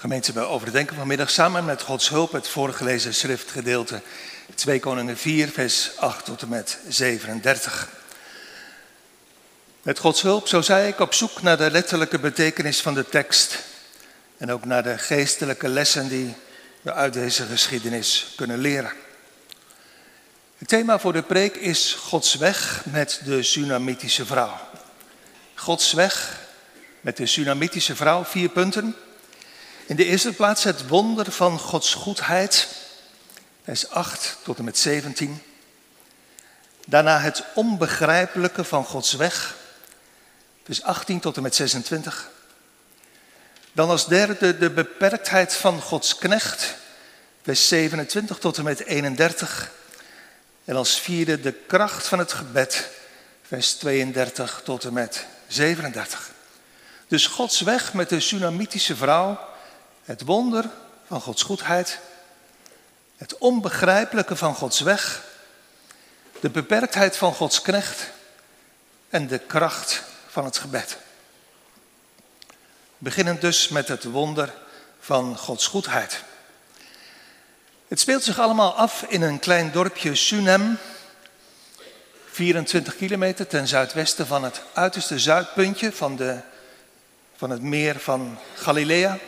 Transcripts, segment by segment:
Gemeente, we overdenken vanmiddag samen met Gods hulp het voorgelezen schriftgedeelte 2 Koningen 4, vers 8 tot en met 37. Met Gods hulp, zo zei ik, op zoek naar de letterlijke betekenis van de tekst en ook naar de geestelijke lessen die we uit deze geschiedenis kunnen leren. Het thema voor de preek is Gods weg met de Sunamitische vrouw. Gods weg met de Sunamitische vrouw, vier punten. In de eerste plaats het wonder van Gods goedheid, vers 8 tot en met 17. Daarna het onbegrijpelijke van Gods weg, vers 18 tot en met 26. Dan als derde de beperktheid van Gods knecht, vers 27 tot en met 31. En als vierde de kracht van het gebed, vers 32 tot en met 37. Dus Gods weg met de Sunamitische vrouw, het wonder van Gods goedheid, het onbegrijpelijke van Gods weg, de beperktheid van Gods knecht en de kracht van het gebed. Beginnend dus met het wonder van Gods goedheid. Het speelt zich allemaal af in een klein dorpje Sunem, 24 kilometer ten zuidwesten van het uiterste zuidpuntje van, de, van het meer van Galilea.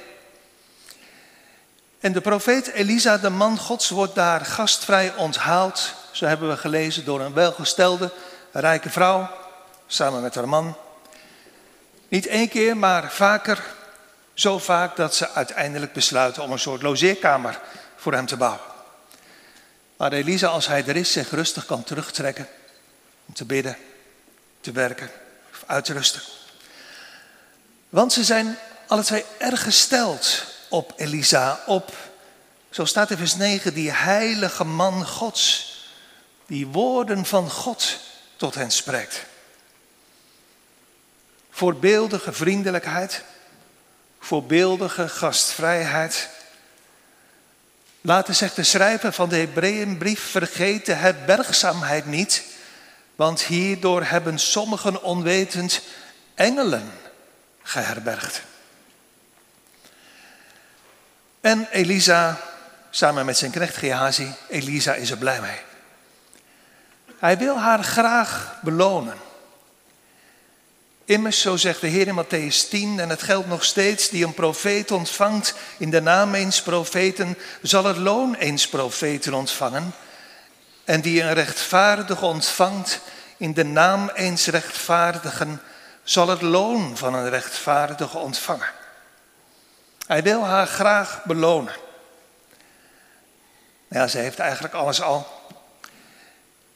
En de profeet Elisa, de man Gods, wordt daar gastvrij onthaald. Zo hebben we gelezen door een welgestelde, rijke vrouw, samen met haar man. Niet één keer, maar vaker. Zo vaak dat ze uiteindelijk besluiten om een soort logeerkamer voor hem te bouwen. Waar Elisa, als hij er is, zich rustig kan terugtrekken om te bidden, te werken of uit te rusten. Want ze zijn alle twee erg gesteld op Elisa, op, zo staat in vers 9, die heilige man Gods, die woorden van God tot hen spreekt. Voorbeeldige vriendelijkheid, voorbeeldige gastvrijheid. Laten zich de schrijver van de Hebreeënbrief vergeten het bergzaamheid niet, want hierdoor hebben sommigen onwetend engelen geherbergd. En Elisa, samen met zijn knecht Gehazi, Elisa is er blij mee. Hij wil haar graag belonen. Immers, zo zegt de Heer in Matthäus 10, en het geldt nog steeds, die een profeet ontvangt in de naam eens profeten, zal het loon eens profeten ontvangen. En die een rechtvaardige ontvangt in de naam eens rechtvaardigen, zal het loon van een rechtvaardige ontvangen. Hij wil haar graag belonen. Ja, ze heeft eigenlijk alles al.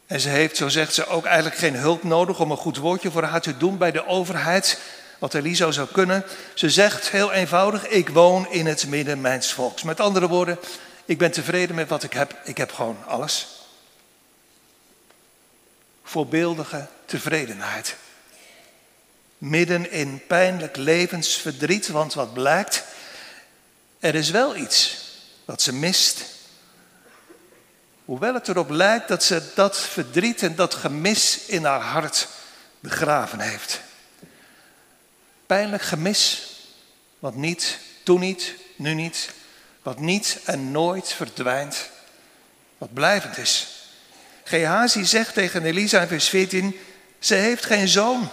En ze heeft, zo zegt ze, ook eigenlijk geen hulp nodig om een goed woordje voor haar te doen bij de overheid. Wat Elisa zou kunnen. Ze zegt heel eenvoudig, ik woon in het midden mijns volks. Met andere woorden, ik ben tevreden met wat ik heb. Ik heb gewoon alles. Voorbeeldige tevredenheid. Midden in pijnlijk levensverdriet, want wat blijkt, er is wel iets wat ze mist. Hoewel het erop lijkt dat ze dat verdriet en dat gemis in haar hart begraven heeft. Pijnlijk gemis, wat niet, toen niet, nu niet, wat niet en nooit verdwijnt, wat blijvend is. Gehazi zegt tegen Elisa in vers 14, ze heeft geen zoon.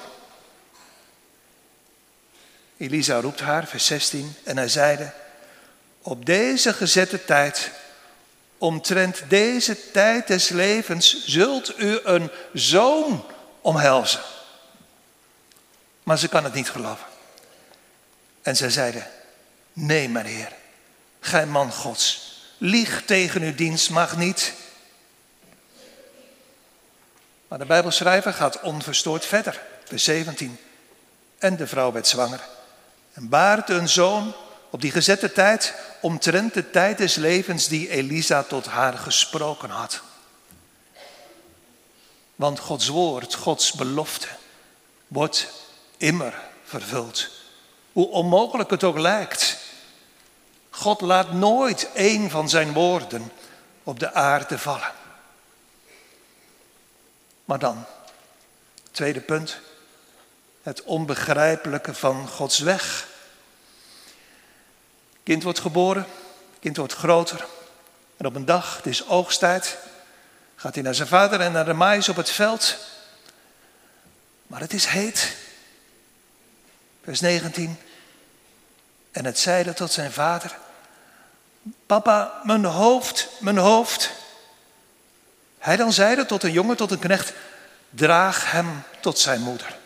Elisa roept haar, vers 16, en hij zeide, op deze gezette tijd, omtrent deze tijd des levens, zult u een zoon omhelzen. Maar ze kan het niet geloven. En zij zeiden, nee mijn heer, gij man gods, lieg tegen uw dienst mag niet. Maar de Bijbelschrijver gaat onverstoord verder, vers 17. En de vrouw werd zwanger en baarde een zoon op die gezette tijd, omtrent de tijd des levens die Elisa tot haar gesproken had. Want Gods woord, Gods belofte, wordt immer vervuld. Hoe onmogelijk het ook lijkt. God laat nooit een van zijn woorden op de aarde vallen. Maar dan, tweede punt, het onbegrijpelijke van Gods weg. Kind wordt geboren, kind wordt groter. En op een dag, het is oogsttijd, gaat hij naar zijn vader en naar de mais op het veld. Maar het is heet. Vers 19. En het zeide tot zijn vader: Papa, mijn hoofd, mijn hoofd. Hij dan zeide tot een jongen, tot een knecht: Draag hem tot zijn moeder.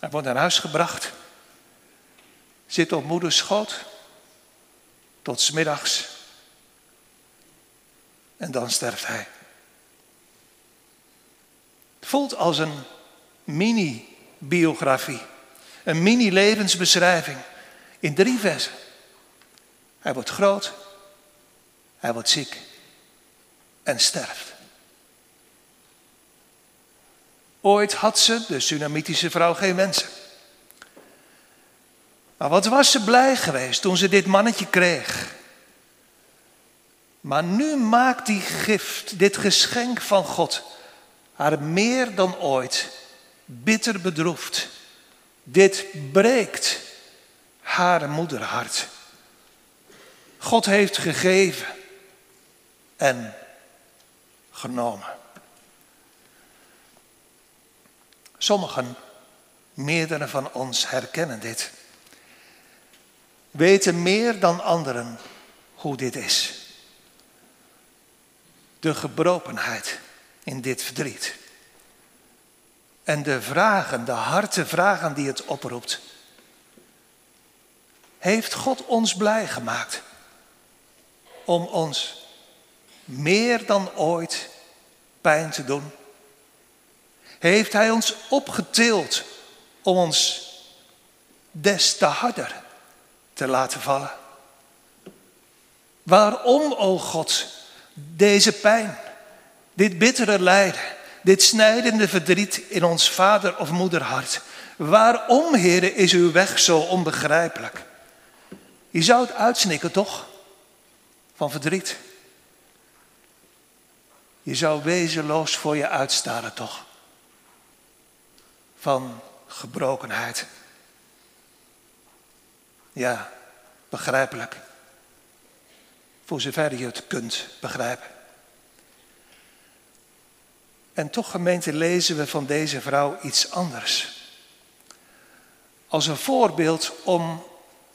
Hij wordt naar huis gebracht, zit op moeders schoot, tot smiddags. En dan sterft hij. Het voelt als een mini-biografie, een mini-levensbeschrijving in drie versen. Hij wordt groot, hij wordt ziek en sterft. Ooit had ze, de Sunamitische vrouw, geen mensen. Maar wat was ze blij geweest toen ze dit mannetje kreeg. Maar nu maakt die gift, dit geschenk van God, haar meer dan ooit bitter bedroefd. Dit breekt haar moederhart. God heeft gegeven en genomen. Sommigen, meerdere van ons herkennen dit. Weten meer dan anderen hoe dit is. De gebrokenheid in dit verdriet. En de vragen, de harte vragen die het oproept. Heeft God ons blij gemaakt om ons meer dan ooit pijn te doen? heeft Hij ons opgetild om ons des te harder te laten vallen. Waarom, o God, deze pijn, dit bittere lijden, dit snijdende verdriet in ons vader of moederhart? Waarom, heren, is uw weg zo onbegrijpelijk? Je zou het uitsnikken, toch? Van verdriet. Je zou wezenloos voor je uitstaren, toch? van gebrokenheid. Ja, begrijpelijk. Voor zover je het kunt begrijpen. En toch, gemeente, lezen we van deze vrouw iets anders. Als een voorbeeld om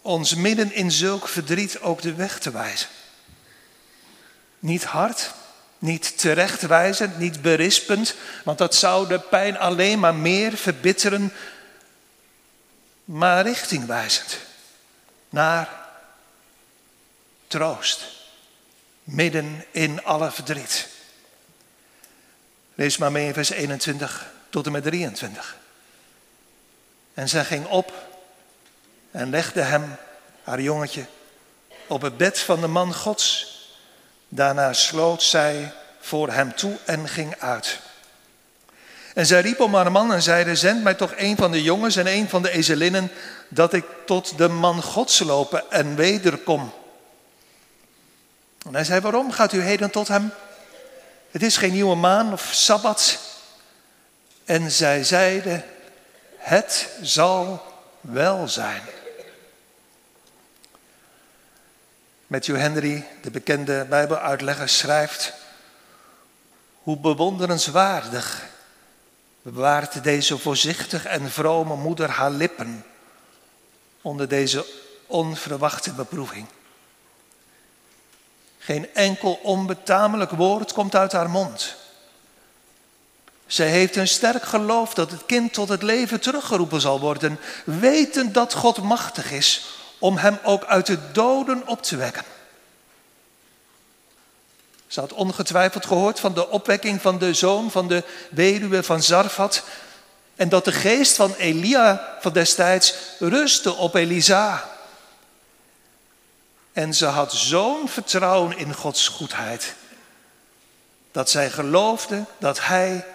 ons midden in zulk verdriet ook de weg te wijzen. Niet hard, niet terechtwijzend, niet berispend, want dat zou de pijn alleen maar meer verbitteren, maar richtingwijzend naar troost, midden in alle verdriet. Lees maar mee in vers 21 tot en met 23. En zij ging op en legde hem, haar jongetje, op het bed van de man Gods Daarna sloot zij voor hem toe en ging uit. En zij riep om haar man en zeide, zend mij toch een van de jongens en een van de ezelinnen, dat ik tot de man Gods lopen en wederkom. En hij zei, waarom gaat u heden tot hem? Het is geen nieuwe maan of sabbat. En zij zeiden, het zal wel zijn. Matthew Henry, de bekende Bijbeluitlegger, schrijft: Hoe bewonderenswaardig bewaart deze voorzichtig en vrome moeder haar lippen onder deze onverwachte beproeving. Geen enkel onbetamelijk woord komt uit haar mond. Zij heeft een sterk geloof dat het kind tot het leven teruggeroepen zal worden, wetend dat God machtig is om hem ook uit de doden op te wekken. Ze had ongetwijfeld gehoord van de opwekking van de zoon van de weduwe van Zarfat. En dat de geest van Elia van destijds rustte op Elisa. En ze had zo'n vertrouwen in Gods goedheid. Dat zij geloofde dat hij,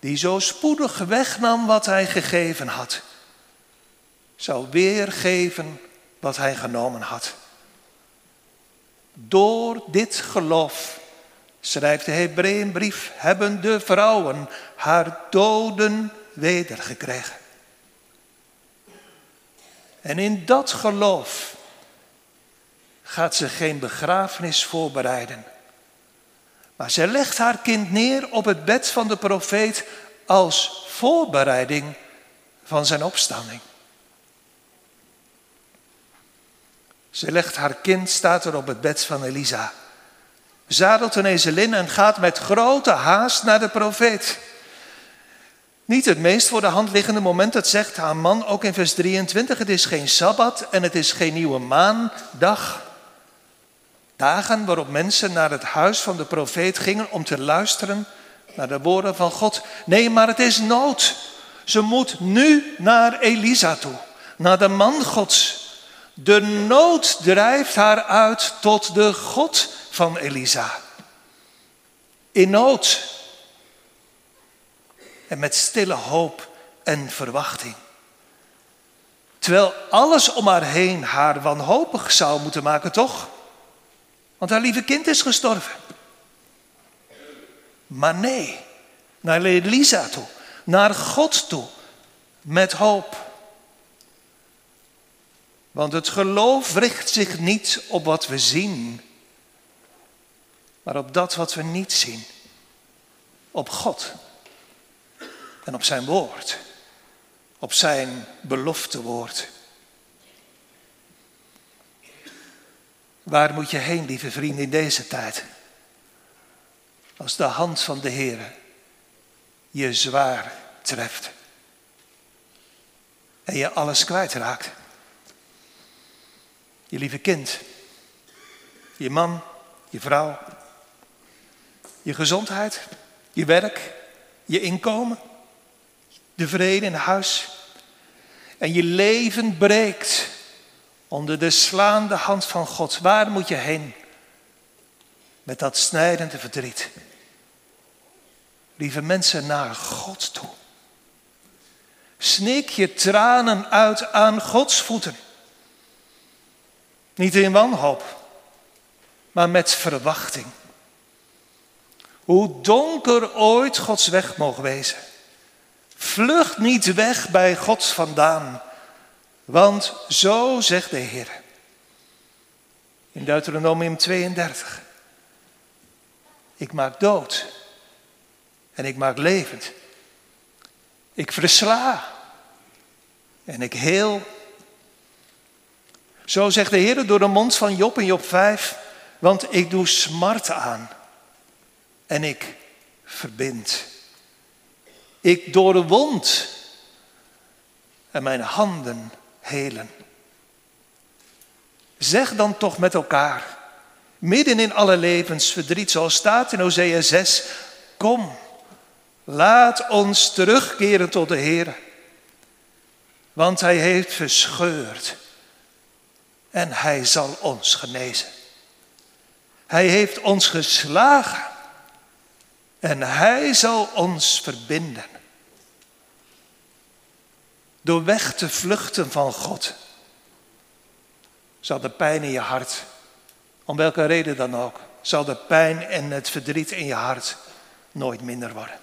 die zo spoedig wegnam wat hij gegeven had, zou weergeven wat hij genomen had. Door dit geloof, schrijft de Hebreeënbrief, hebben de vrouwen haar doden wedergekregen. En in dat geloof gaat ze geen begrafenis voorbereiden. Maar ze legt haar kind neer op het bed van de profeet als voorbereiding van zijn opstanding. Ze legt haar kind, staat er op het bed van Elisa. Zadelt een ezelin en gaat met grote haast naar de profeet. Niet het meest voor de hand liggende moment, dat zegt haar man ook in vers 23. Het is geen sabbat en het is geen nieuwe maandag. Dagen waarop mensen naar het huis van de profeet gingen om te luisteren naar de woorden van God. Nee, maar het is nood. Ze moet nu naar Elisa toe, naar de man Gods. De nood drijft haar uit tot de God van Elisa. In nood. En met stille hoop en verwachting. Terwijl alles om haar heen haar wanhopig zou moeten maken, toch? Want haar lieve kind is gestorven. Maar nee, naar Elisa toe, naar God toe, met hoop. Want het geloof richt zich niet op wat we zien, maar op dat wat we niet zien. Op God en op zijn woord, op zijn beloftewoord. Waar moet je heen, lieve vrienden, in deze tijd? Als de hand van de Heer je zwaar treft en je alles kwijtraakt. Je lieve kind, je man, je vrouw, je gezondheid, je werk, je inkomen, de vrede in huis. En je leven breekt onder de slaande hand van God. Waar moet je heen? Met dat snijdende verdriet. Lieve mensen, naar God toe. Snik je tranen uit aan Gods voeten. Niet in wanhoop, maar met verwachting. Hoe donker ooit Gods weg mogen wezen. Vlucht niet weg bij God vandaan, want zo zegt de Heer. In Deuteronomium 32. Ik maak dood en ik maak levend. Ik versla en ik heel. Zo zegt de Heer door de mond van Job in Job 5, want ik doe smart aan en ik verbind. Ik doorwond en mijn handen helen. Zeg dan toch met elkaar, midden in alle levensverdriet, zoals staat in Hosea 6, kom, laat ons terugkeren tot de Heer. Want Hij heeft verscheurd en Hij zal ons genezen. Hij heeft ons geslagen en Hij zal ons verbinden. Door weg te vluchten van God zal de pijn in je hart, om welke reden dan ook, zal de pijn en het verdriet in je hart nooit minder worden.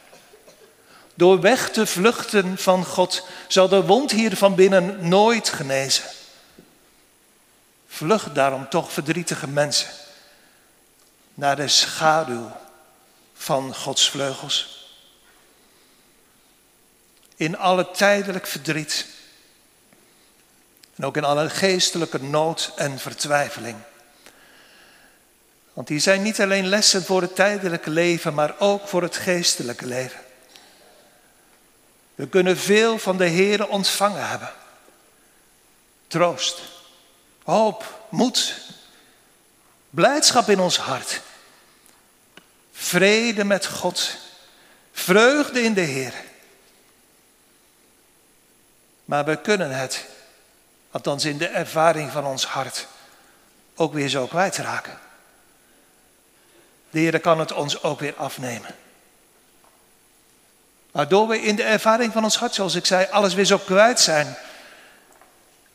Door weg te vluchten van God zal de wond hier van binnen nooit genezen. Vlucht daarom toch verdrietige mensen naar de schaduw van Gods vleugels. In alle tijdelijk verdriet en ook in alle geestelijke nood en vertwijfeling. Want die zijn niet alleen lessen voor het tijdelijke leven, maar ook voor het geestelijke leven. We kunnen veel van de Heer ontvangen hebben. Troost, hoop, moed, blijdschap in ons hart. Vrede met God, vreugde in de Heer. Maar we kunnen het, althans in de ervaring van ons hart, ook weer zo kwijtraken. De Heer kan het ons ook weer afnemen. Waardoor we in de ervaring van ons hart, zoals ik zei, alles weer zo kwijt zijn.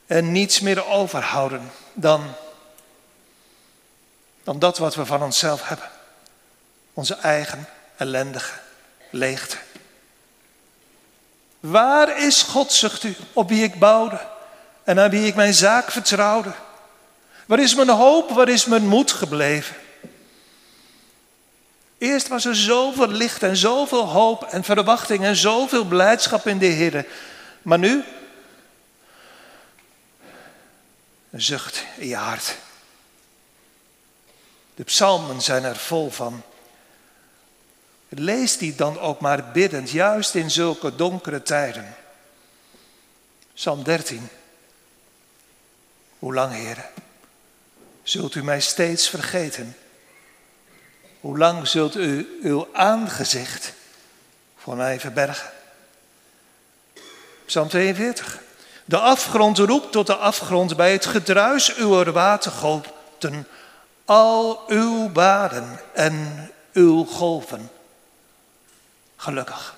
En niets meer overhouden dan, dan dat wat we van onszelf hebben. Onze eigen ellendige leegte. Waar is God, zucht u, op wie ik bouwde? en aan wie ik mijn zaak vertrouwde? Waar is mijn hoop, waar is mijn moed gebleven? Eerst was er zoveel licht en zoveel hoop en verwachting en zoveel blijdschap in de Heer. Maar nu? Een zucht in je hart. De psalmen zijn er vol van. Lees die dan ook maar biddend, juist in zulke donkere tijden. Psalm 13. Hoe lang, heren, zult u mij steeds vergeten? Hoe lang zult u uw aangezicht voor mij verbergen? Psalm 42. De afgrond roept tot de afgrond bij het gedruis uw watergoten. Al uw baden en uw golven. Gelukkig.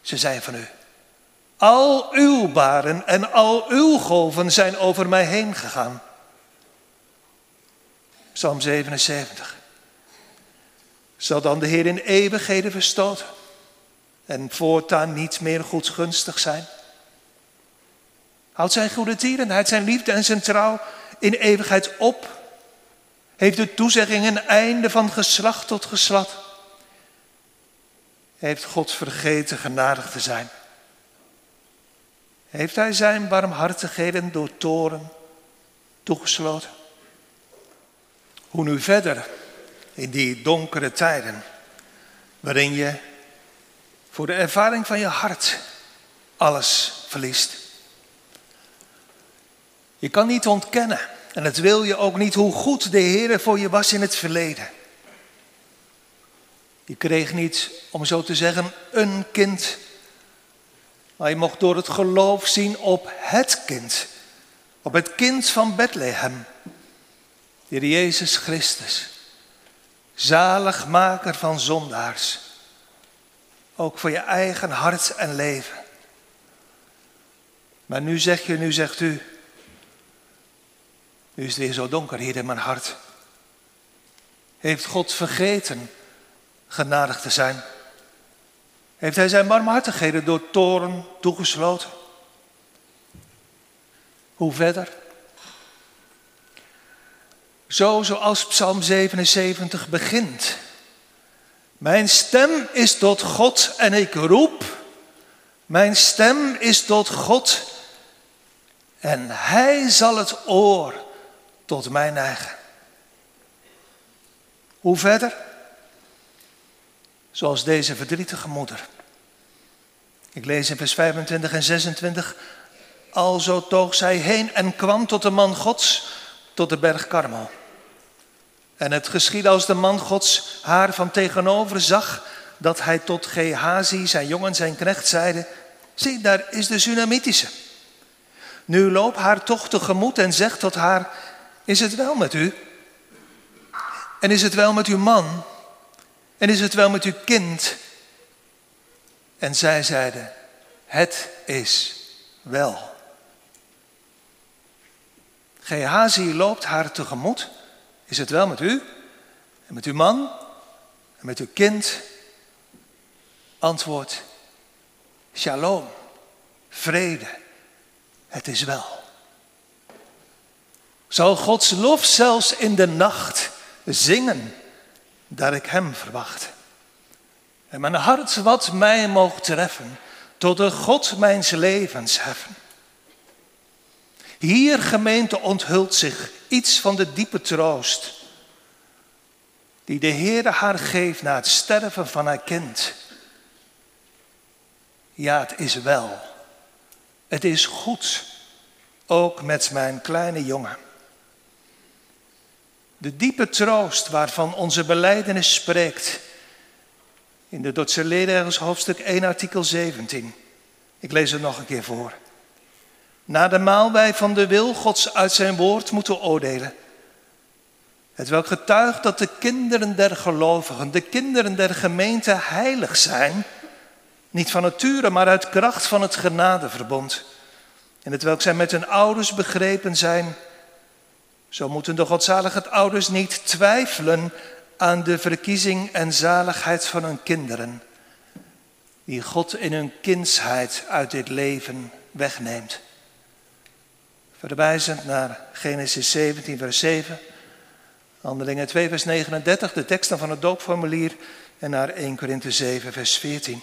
Ze zijn van u. Al uw baren en al uw golven zijn over mij heen gegaan. Psalm 77. Zal dan de Heer in eeuwigheden verstoten en voortaan niet meer goedgunstig zijn? Houdt zijn goede tierenheid, zijn liefde en zijn trouw in eeuwigheid op? Heeft de toezegging een einde van geslacht tot geslacht? Heeft God vergeten genadig te zijn? Heeft hij zijn barmhartigheden door toren toegesloten? Hoe nu verder in die donkere tijden, waarin je voor de ervaring van je hart alles verliest. Je kan niet ontkennen, en het wil je ook niet, hoe goed de Heer voor je was in het verleden. Je kreeg niet, om zo te zeggen, een kind, maar je mocht door het geloof zien op het kind, op het kind van Bethlehem, de Jezus Christus, zaligmaker van zondaars, ook voor je eigen hart en leven. Maar nu zeg je, nu zegt u, nu is het weer zo donker hier in mijn hart. Heeft God vergeten genadig te zijn? Heeft hij zijn barmhartigheden door toren toegesloten? Hoe verder? Zo zoals Psalm 77 begint. Mijn stem is tot God en ik roep. Mijn stem is tot God en Hij zal het oor tot mij neigen. Hoe verder? Zoals deze verdrietige moeder. Ik lees in vers 25 en 26. Alzo toog zij heen en kwam tot de man Gods, tot de berg Karmel. En het geschiedde als de man Gods haar van tegenover zag, dat hij tot Gehazi, zijn jongen, zijn knecht, zeide: Zie, daar is de Sunamitische. Nu loop haar toch tegemoet en zegt tot haar: Is het wel met u? En is het wel met uw man? En is het wel met uw kind? En zij zeiden: Het is wel. Gehazi loopt haar tegemoet. Is het wel met u? En met uw man? En met uw kind? Antwoord: Shalom, vrede. Het is wel. Zal Gods lof zelfs in de nacht zingen, dat ik Hem verwacht. En mijn hart wat mij mocht treffen, tot de God mijns levens heffen. Hier, gemeente, onthult zich iets van de diepe troost die de Heere haar geeft na het sterven van haar kind. Ja, het is wel. Het is goed, ook met mijn kleine jongen. De diepe troost waarvan onze beleidenis spreekt. In de Dordtse Ledergens hoofdstuk 1 artikel 17. Ik lees het nog een keer voor. Na de maal wij van de wil Gods uit zijn woord moeten oordelen. Het welk getuigt dat de kinderen der gelovigen, de kinderen der gemeente heilig zijn. Niet van nature, maar uit kracht van het genadeverbond. En het welk zij met hun ouders begrepen zijn zo moeten de godzalige ouders niet twijfelen aan de verkiezing en zaligheid van hun kinderen, die God in hun kindsheid uit dit leven wegneemt. verwijzend naar Genesis 17, vers 7, Handelingen 2, vers 39, de teksten van het doopformulier en naar 1 Korinthe 7, vers 14.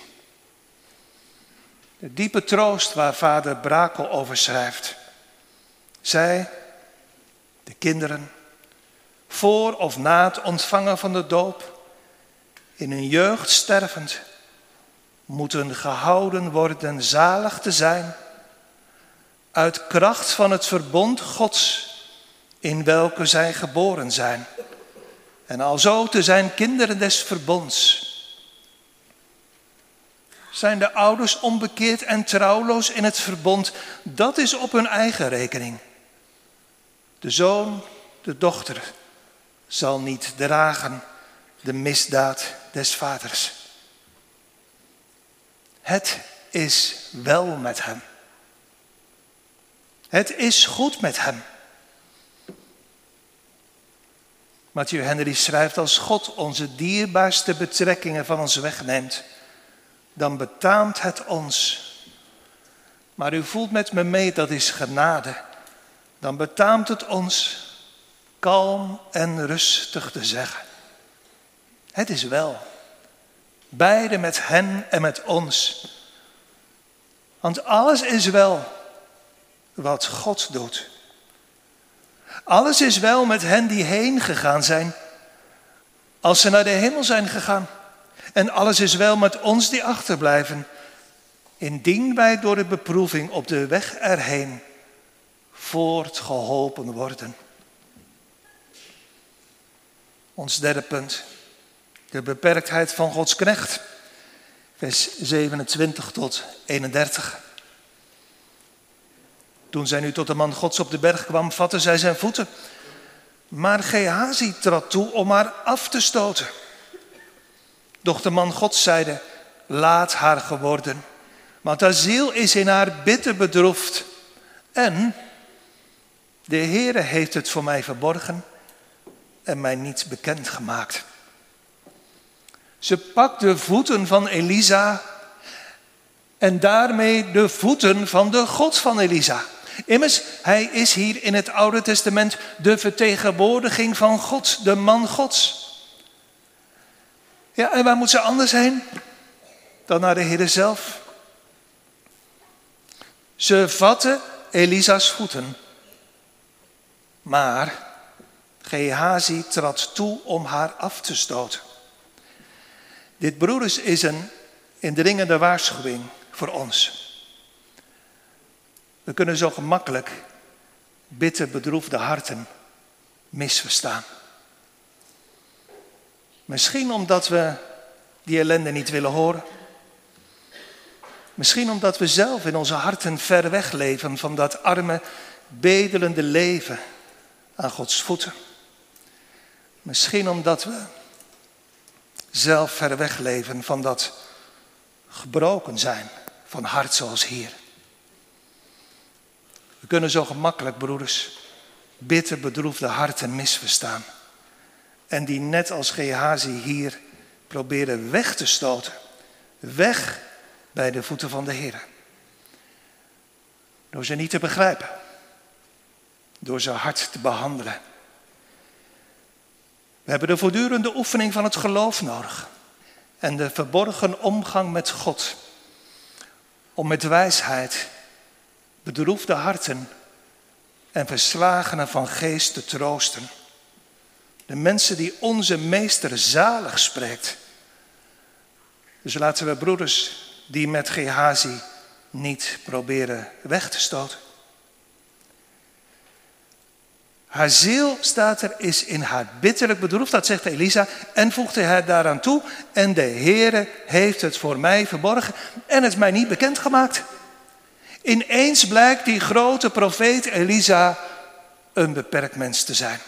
De diepe troost waar vader Brakel over schrijft. Zij, de kinderen, voor of na het ontvangen van de doop, in hun jeugd stervend, moeten gehouden worden zalig te zijn, uit kracht van het verbond Gods in welke zij geboren zijn, en alzo te zijn kinderen des verbonds. Zijn de ouders onbekeerd en trouwloos in het verbond, dat is op hun eigen rekening. De zoon, de dochter, zal niet dragen de misdaad des vaders. Het is wel met hem. Het is goed met hem. Matthew Henry schrijft, als God onze dierbaarste betrekkingen van ons wegneemt, dan betaamt het ons. Maar u voelt met me mee, dat is genade. Dan betaamt het ons kalm en rustig te zeggen. Het is wel. Beide met hen en met ons. Want alles is wel wat God doet. Alles is wel met hen die heen gegaan zijn, als ze naar de hemel zijn gegaan. En alles is wel met ons die achterblijven, indien wij door de beproeving op de weg erheen voortgeholpen worden. Ons derde punt, de beperktheid van Gods knecht, vers 27 tot 31. Toen zij nu tot de man Gods op de berg kwam, vatte zij zijn voeten. Maar Gehazi trad toe om haar af te stoten. Doch de man Gods zeide, laat haar geworden, want haar ziel is in haar bitter bedroefd. En de Heere heeft het voor mij verborgen en mij niet bekend gemaakt. Ze pakt de voeten van Elisa en daarmee de voeten van de God van Elisa. Immers, hij is hier in het Oude Testament de vertegenwoordiging van God, de man Gods. Ja, en waar moet ze anders heen dan naar de Heer zelf? Ze vatten Elisa's voeten, maar Gehazi trad toe om haar af te stoten. Dit, broeders, is een indringende waarschuwing voor ons. We kunnen zo gemakkelijk bitter bedroefde harten misverstaan. Misschien omdat we die ellende niet willen horen. Misschien omdat we zelf in onze harten ver weg leven van dat arme, bedelende leven aan Gods voeten. Misschien omdat we zelf ver weg leven van dat gebroken zijn van hart zoals hier. We kunnen zo gemakkelijk, broeders, bitter bedroefde harten misverstaan. En die net als Gehazi hier proberen weg te stoten. Weg bij de voeten van de Heer. Door ze niet te begrijpen. Door ze hard te behandelen. We hebben de voortdurende oefening van het geloof nodig. En de verborgen omgang met God. Om met wijsheid bedroefde harten en verslagenen van geest te troosten. De mensen die onze meester zalig spreekt. Dus laten we broeders die met Gehazi niet proberen weg te stoten. Haar ziel, staat er, is in haar bitterlijk bedroefd, dat zegt Elisa, en voegde hij daaraan toe, en de Heere heeft het voor mij verborgen en het mij niet bekendgemaakt. Ineens blijkt die grote profeet Elisa een beperkt mens te zijn.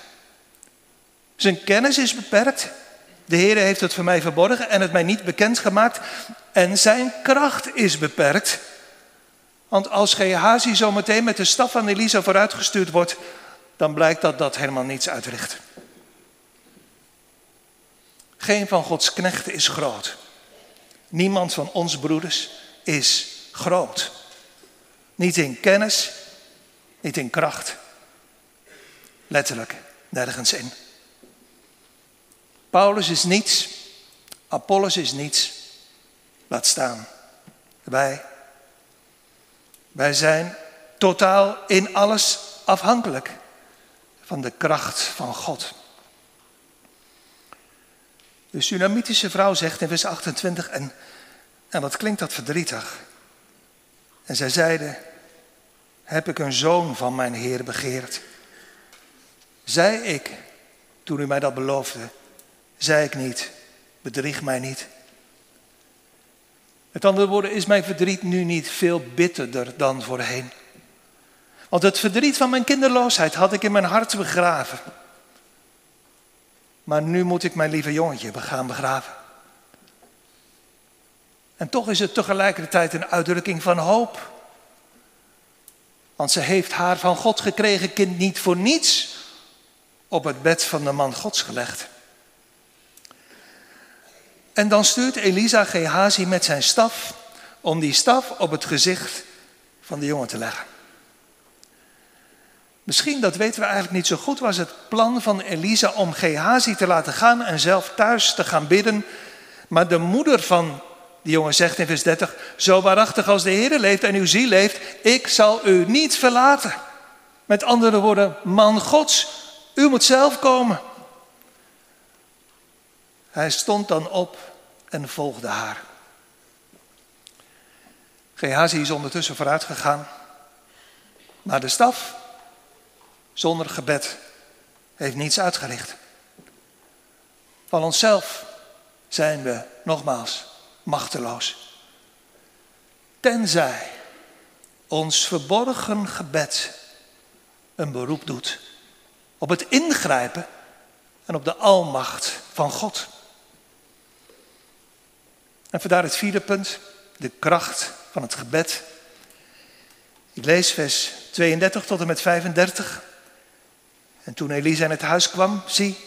Zijn kennis is beperkt. De Heer heeft het voor mij verborgen en het mij niet bekendgemaakt. En zijn kracht is beperkt. Want als Gehazi zo meteen met de staf van Elisa vooruitgestuurd wordt, dan blijkt dat dat helemaal niets uitricht. Geen van Gods knechten is groot. Niemand van ons broeders is groot. Niet in kennis, niet in kracht. Letterlijk nergens in. Paulus is niets, Apollos is niets. Laat staan. Wij. Wij zijn totaal in alles afhankelijk van de kracht van God. De Sunamitische vrouw zegt in vers 28, en, en wat klinkt dat verdrietig. En zij zeiden, heb ik een zoon van mijn Heer begeerd? Zei ik, toen u mij dat beloofde, zei ik niet, bedrieg mij niet. Met andere woorden, is mijn verdriet nu niet veel bitterder dan voorheen? Want het verdriet van mijn kinderloosheid had ik in mijn hart begraven. Maar nu moet ik mijn lieve jongetje gaan begraven. En toch is het tegelijkertijd een uitdrukking van hoop. Want ze heeft haar van God gekregen kind niet voor niets op het bed van de man Gods gelegd. En dan stuurt Elisa Gehazi met zijn staf om die staf op het gezicht van de jongen te leggen. Misschien, dat weten we eigenlijk niet zo goed, was het plan van Elisa om Gehazi te laten gaan en zelf thuis te gaan bidden. Maar de moeder van die jongen zegt in vers 30, zo waarachtig als de Heer leeft en uw ziel leeft, ik zal u niet verlaten. Met andere woorden, man Gods, u moet zelf komen. Hij stond dan op en volgde haar. Gehazi is ondertussen vooruit gegaan. Maar de staf, zonder gebed, heeft niets uitgericht. Van onszelf zijn we nogmaals machteloos. Tenzij ons verborgen gebed een beroep doet op het ingrijpen en op de almacht van God. En vandaar het vierde punt, de kracht van het gebed. Ik lees vers 32 tot en met 35. En toen Elisa in het huis kwam, zie,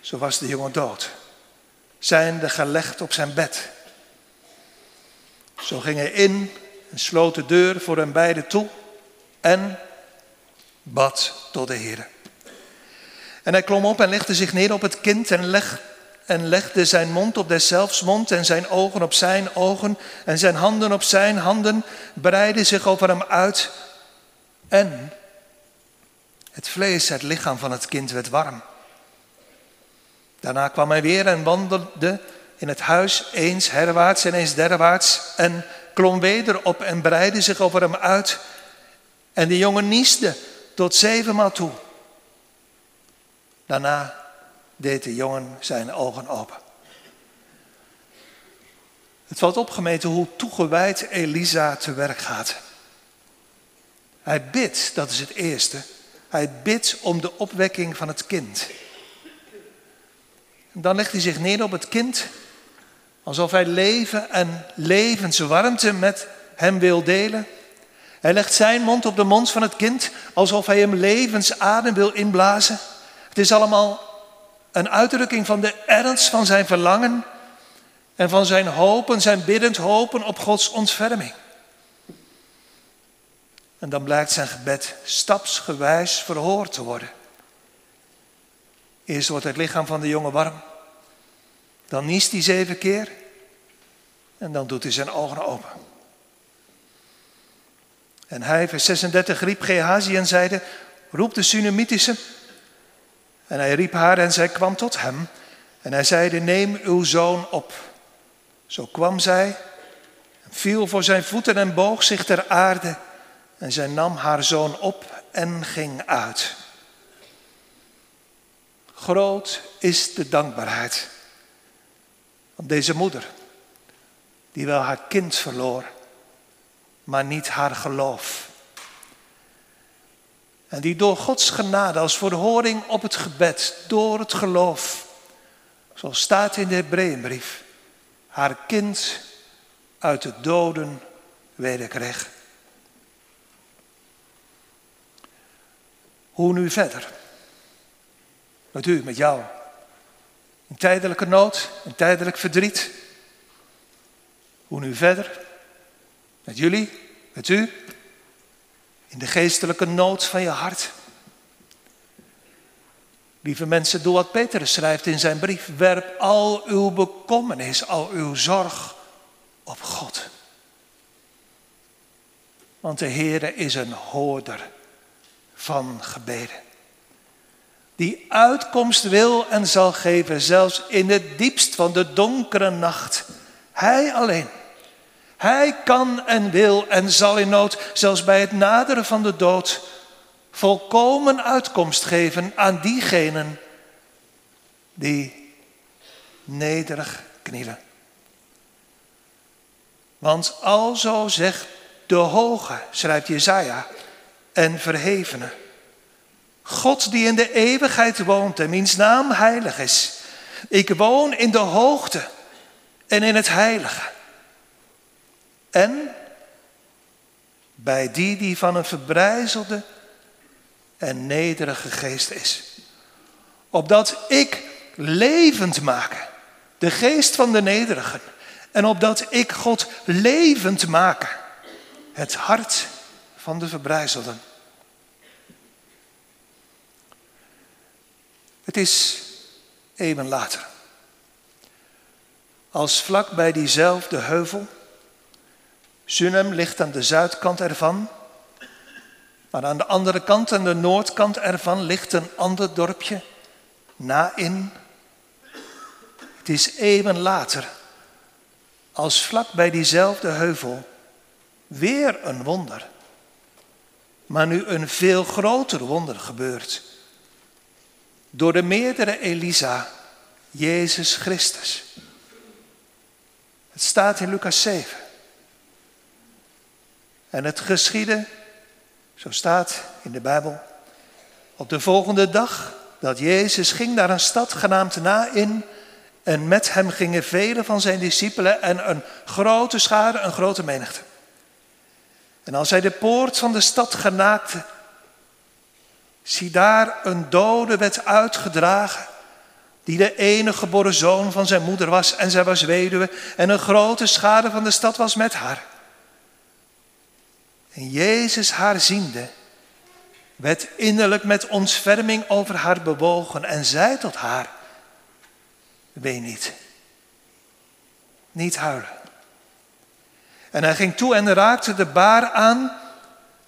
zo was de jongen dood, zijnde gelegd op zijn bed. Zo ging hij in en sloot de deur voor hen beiden toe en bad tot de Heer. En hij klom op en legde zich neer op het kind en legde en legde zijn mond op deszelfs mond en zijn ogen op zijn ogen en zijn handen op zijn handen, breidde zich over hem uit en het vlees, het lichaam van het kind werd warm. Daarna kwam hij weer en wandelde in het huis eens herwaarts en eens derwaarts en klom weder op en breidde zich over hem uit. En de jongen niesde tot zevenmaal toe. Daarna deed de jongen zijn ogen open. Het valt opgemeten hoe toegewijd Elisa te werk gaat. Hij bidt, dat is het eerste. Hij bidt om de opwekking van het kind. En dan legt hij zich neer op het kind, alsof hij leven en levenswarmte met hem wil delen. Hij legt zijn mond op de mond van het kind, alsof hij hem levensadem wil inblazen. Het is allemaal een uitdrukking van de ernst van zijn verlangen en van zijn hopen, zijn biddend hopen op Gods ontferming. En dan blijkt zijn gebed stapsgewijs verhoord te worden. Eerst wordt het lichaam van de jongen warm. Dan niest hij zeven keer. En dan doet hij zijn ogen open. En hij, vers 36, riep Gehazi en zeide, roep de Sunamitische en hij riep haar en zij kwam tot hem. En hij zeide, neem uw zoon op. Zo kwam zij, viel voor zijn voeten en boog zich ter aarde. En zij nam haar zoon op en ging uit. Groot is de dankbaarheid van deze moeder, die wel haar kind verloor, maar niet haar geloof. En die door Gods genade als verhoring op het gebed, door het geloof, zoals staat in de Hebreeënbrief, haar kind uit de doden wederkreeg. Hoe nu verder? Met u, met jou. In tijdelijke nood, in tijdelijk verdriet. Hoe nu verder? Met jullie, met u. in de geestelijke nood van je hart. Lieve mensen, doe wat Petrus schrijft in zijn brief. Werp al uw bekommernis, al uw zorg op God. Want de Heere is een hoorder van gebeden. Die uitkomst wil en zal geven, zelfs in het diepst van de donkere nacht. Hij alleen. Hij kan en wil en zal in nood, zelfs bij het naderen van de dood, volkomen uitkomst geven aan diegenen die nederig knielen. Want alzo zegt de hoge, schrijft Jezaja, en verhevene. God die in de eeuwigheid woont en wiens naam heilig is. Ik woon in de hoogte en in het heilige. En bij die die van een verbrijzelde en nederige geest is. Opdat ik levend maken, de geest van de nederigen. En opdat ik God levend maken, het hart van de verbrijzelden. Het is eeuwen later. Als vlak bij diezelfde heuvel, Sunem ligt aan de zuidkant ervan, maar aan de andere kant, aan de noordkant ervan, ligt een ander dorpje, Nain. Het is eeuwen later, als vlak bij diezelfde heuvel, weer een wonder. Maar nu een veel groter wonder gebeurt. Door de meerdere Elisa, Jezus Christus. Het staat in Lucas 7. En het geschiedde, zo staat in de Bijbel, op de volgende dag dat Jezus ging naar een stad genaamd Nain. En met hem gingen vele van zijn discipelen en een grote schare, een grote menigte. En als hij de poort van de stad genaakte, zie daar een dode werd uitgedragen, die de enige geboren zoon van zijn moeder was en zij was weduwe en een grote schade van de stad was met haar. En Jezus haar ziende, werd innerlijk met ontferming over haar bewogen en zei tot haar, ween niet, niet huilen. En hij ging toe en raakte de baar aan,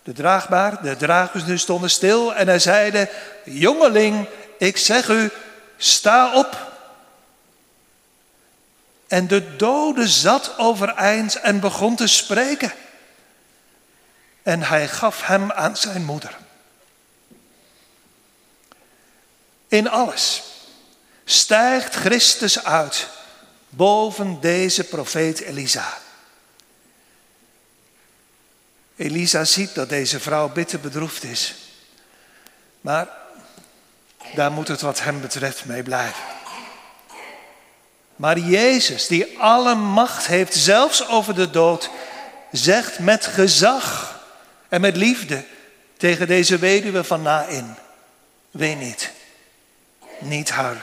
de draagbaar, de dragers nu stonden stil en hij zeide, jongeling, ik zeg u, sta op. En de dode zat overeind en begon te spreken. En hij gaf hem aan zijn moeder. In alles stijgt Christus uit boven deze profeet Elisa. Elisa ziet dat deze vrouw bitter bedroefd is. Maar daar moet het wat hem betreft mee blijven. Maar Jezus, die alle macht heeft, zelfs over de dood, zegt met gezag en met liefde tegen deze weduwe van Nain: Ween niet, niet huilen.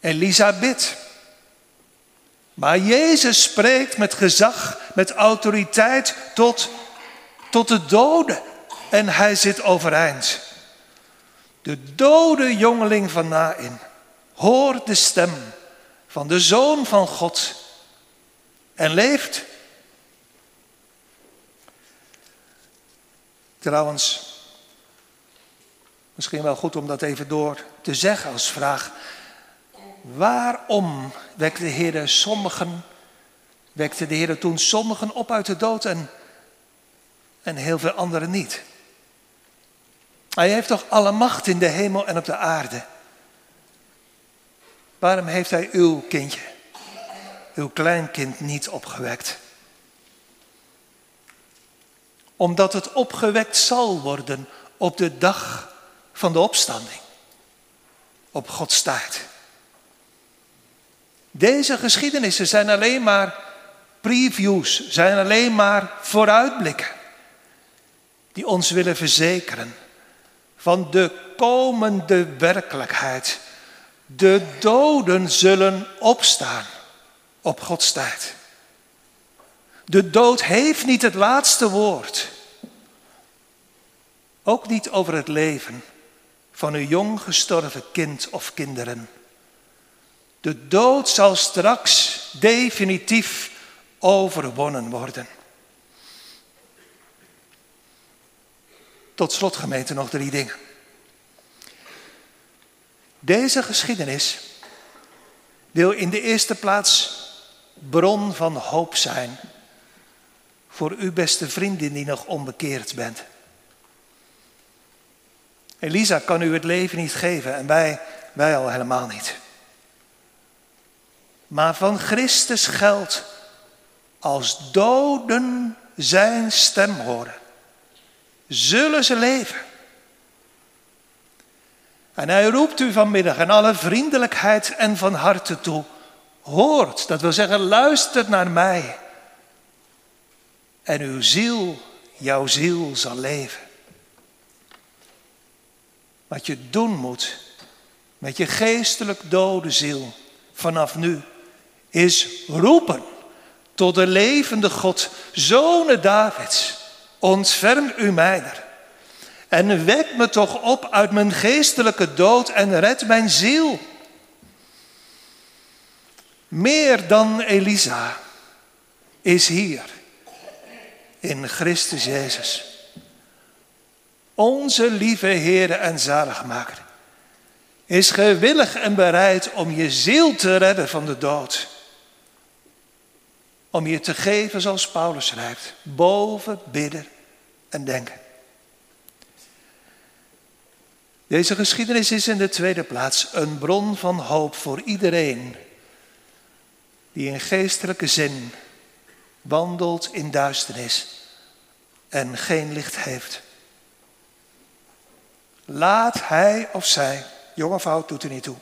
Elisa bidt. Maar Jezus spreekt met gezag, met autoriteit tot, tot de doden. En hij zit overeind. De dode jongeling van Nain hoort de stem van de Zoon van God en leeft. Trouwens, misschien wel goed om dat even door te zeggen als vraag. Waarom wekte de Heer sommigen, wekte de Heer toen sommigen op uit de dood en, en heel veel anderen niet? Hij heeft toch alle macht in de hemel en op de aarde. Waarom heeft hij uw kindje, uw kleinkind niet opgewekt? Omdat het opgewekt zal worden op de dag van de opstanding. Op Gods tijd. Deze geschiedenissen zijn alleen maar previews, zijn alleen maar vooruitblikken. Die ons willen verzekeren van de komende werkelijkheid. De doden zullen opstaan op Gods tijd. De dood heeft niet het laatste woord. Ook niet over het leven van uw jong gestorven kind of kinderen. De dood zal straks definitief overwonnen worden. Tot slot, gemeente, nog drie dingen. Deze geschiedenis wil in de eerste plaats bron van hoop zijn voor uw beste vriendin die nog onbekeerd bent. Elisa kan u het leven niet geven en wij, wij al helemaal niet. Maar van Christus geldt, als doden zijn stem horen, zullen ze leven. En hij roept u vanmiddag in alle vriendelijkheid en van harte toe. Hoort, dat wil zeggen luistert naar mij. En uw ziel, jouw ziel zal leven. Wat je doen moet met je geestelijk dode ziel vanaf nu, is roepen tot de levende God, zonen Davids, ontferm u mijner. En wek me toch op uit mijn geestelijke dood en red mijn ziel. Meer dan Elisa is hier in Christus Jezus. Onze lieve Heer en Zaligmaker is gewillig en bereid om je ziel te redden van de dood. Om je te geven zoals Paulus schrijft, boven bidden en denken. Deze geschiedenis is in de tweede plaats een bron van hoop voor iedereen die in geestelijke zin wandelt in duisternis en geen licht heeft. Laat hij of zij, jonge vrouw doet er niet toe,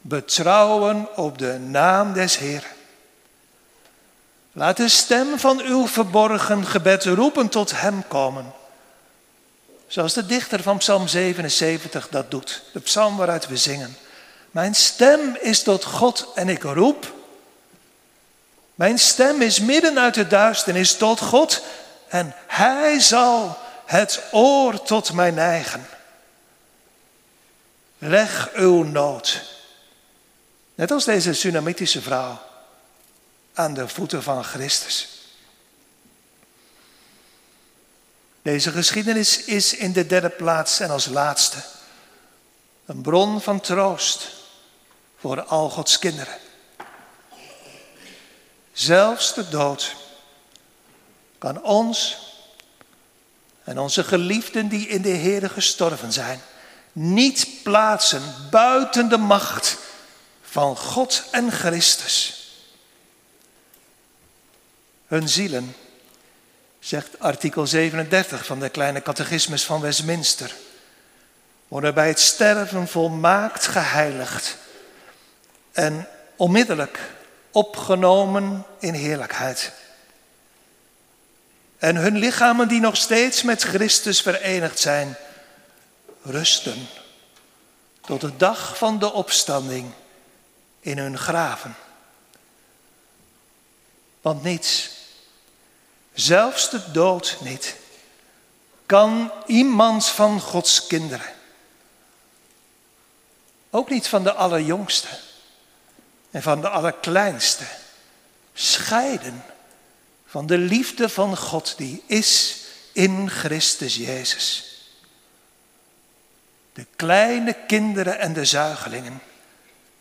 betrouwen op de naam des Heeren. Laat de stem van uw verborgen gebed roepen tot hem komen. Zoals de dichter van Psalm 77 dat doet. De psalm waaruit we zingen. Mijn stem is tot God en ik roep. Mijn stem is midden uit de duisternis tot God en Hij zal het oor tot mij neigen. Leg uw nood, net als deze Sunamitische vrouw, aan de voeten van Christus. Deze geschiedenis is in de derde plaats en als laatste een bron van troost voor al Gods kinderen. Zelfs de dood kan ons en onze geliefden die in de Heer gestorven zijn, niet plaatsen buiten de macht van God en Christus. Hun zielen zegt artikel 37 van de kleine catechismus van Westminster, worden bij het sterven volmaakt geheiligd en onmiddellijk opgenomen in heerlijkheid. En hun lichamen die nog steeds met Christus verenigd zijn, rusten tot de dag van de opstanding in hun graven. Want niets zelfs de dood niet, kan iemand van Gods kinderen, ook niet van de allerjongste en van de allerkleinste, scheiden van de liefde van God die is in Christus Jezus. De kleine kinderen en de zuigelingen,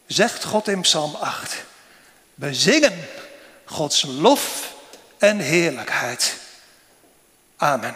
zegt God in Psalm 8, bezingen Gods lof en heerlijkheid. Amen.